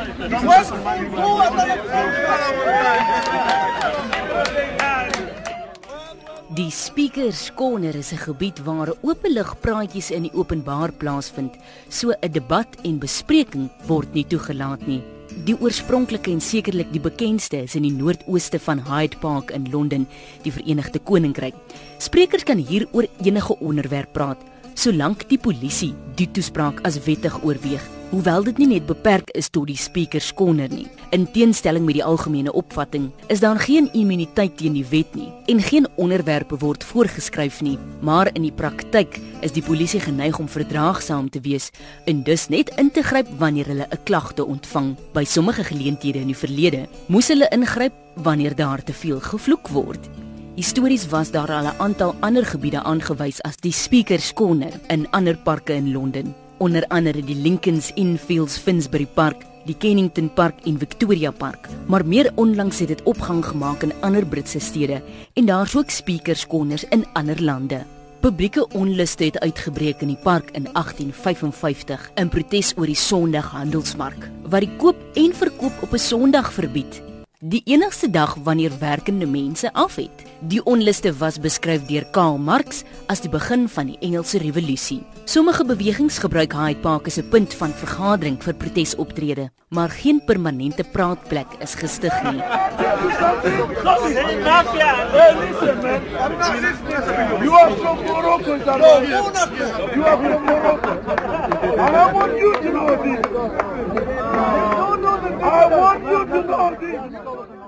Die Speakers Corner is 'n gebied waar openlig praatjies in die openbaar plaasvind. So 'n debat en bespreking word nie toegelaat nie. Die oorspronklike en sekerlik die bekendste is in die noordooste van Hyde Park in Londen, die Verenigde Koninkryk. Sprekers kan hier oor enige onderwerp praat, solank die polisie die toespraak as wettig oorweeg hoewel dit nie net beperk is tot die speakers corner nie. In teenstelling met die algemene opvatting, is daar geen immuniteit teen die wet nie en geen onderwerpe word voorgeskryf nie, maar in die praktyk is die polisie geneig om verdraagsaam te wees en dus net in te gryp wanneer hulle 'n klagte ontvang. By sommige geleenthede in die verlede moes hulle ingryp wanneer daar te veel gevloek word. Histories was daar al 'n aantal ander gebiede aangewys as die Speakers Corner in ander parke in Londen onder andere die Lincoln's Inn Fields Finsbury Park, die Kennington Park en Victoria Park. Maar meer onlangs het dit opgang gemaak in ander Britse stede en daar's ook speakers corners in ander lande. Publieke onluste het uitgebreek in die park in 1855 in protes oor die Sondaghandelsmark wat die koop en verkoop op 'n Sondag verbied die enigste dag wanneer werkende mense af het. Die onluste was beskryf deur Karl Marx as die begin van die Engelse revolusie. Sommige bewegings gebruik Hyde Park as 'n punt van vergadering vir protesoptrede, maar geen permanente praatplek is gestig nie. You are from Morocco, You are from Morocco. And I want you to know this. I want you to know this.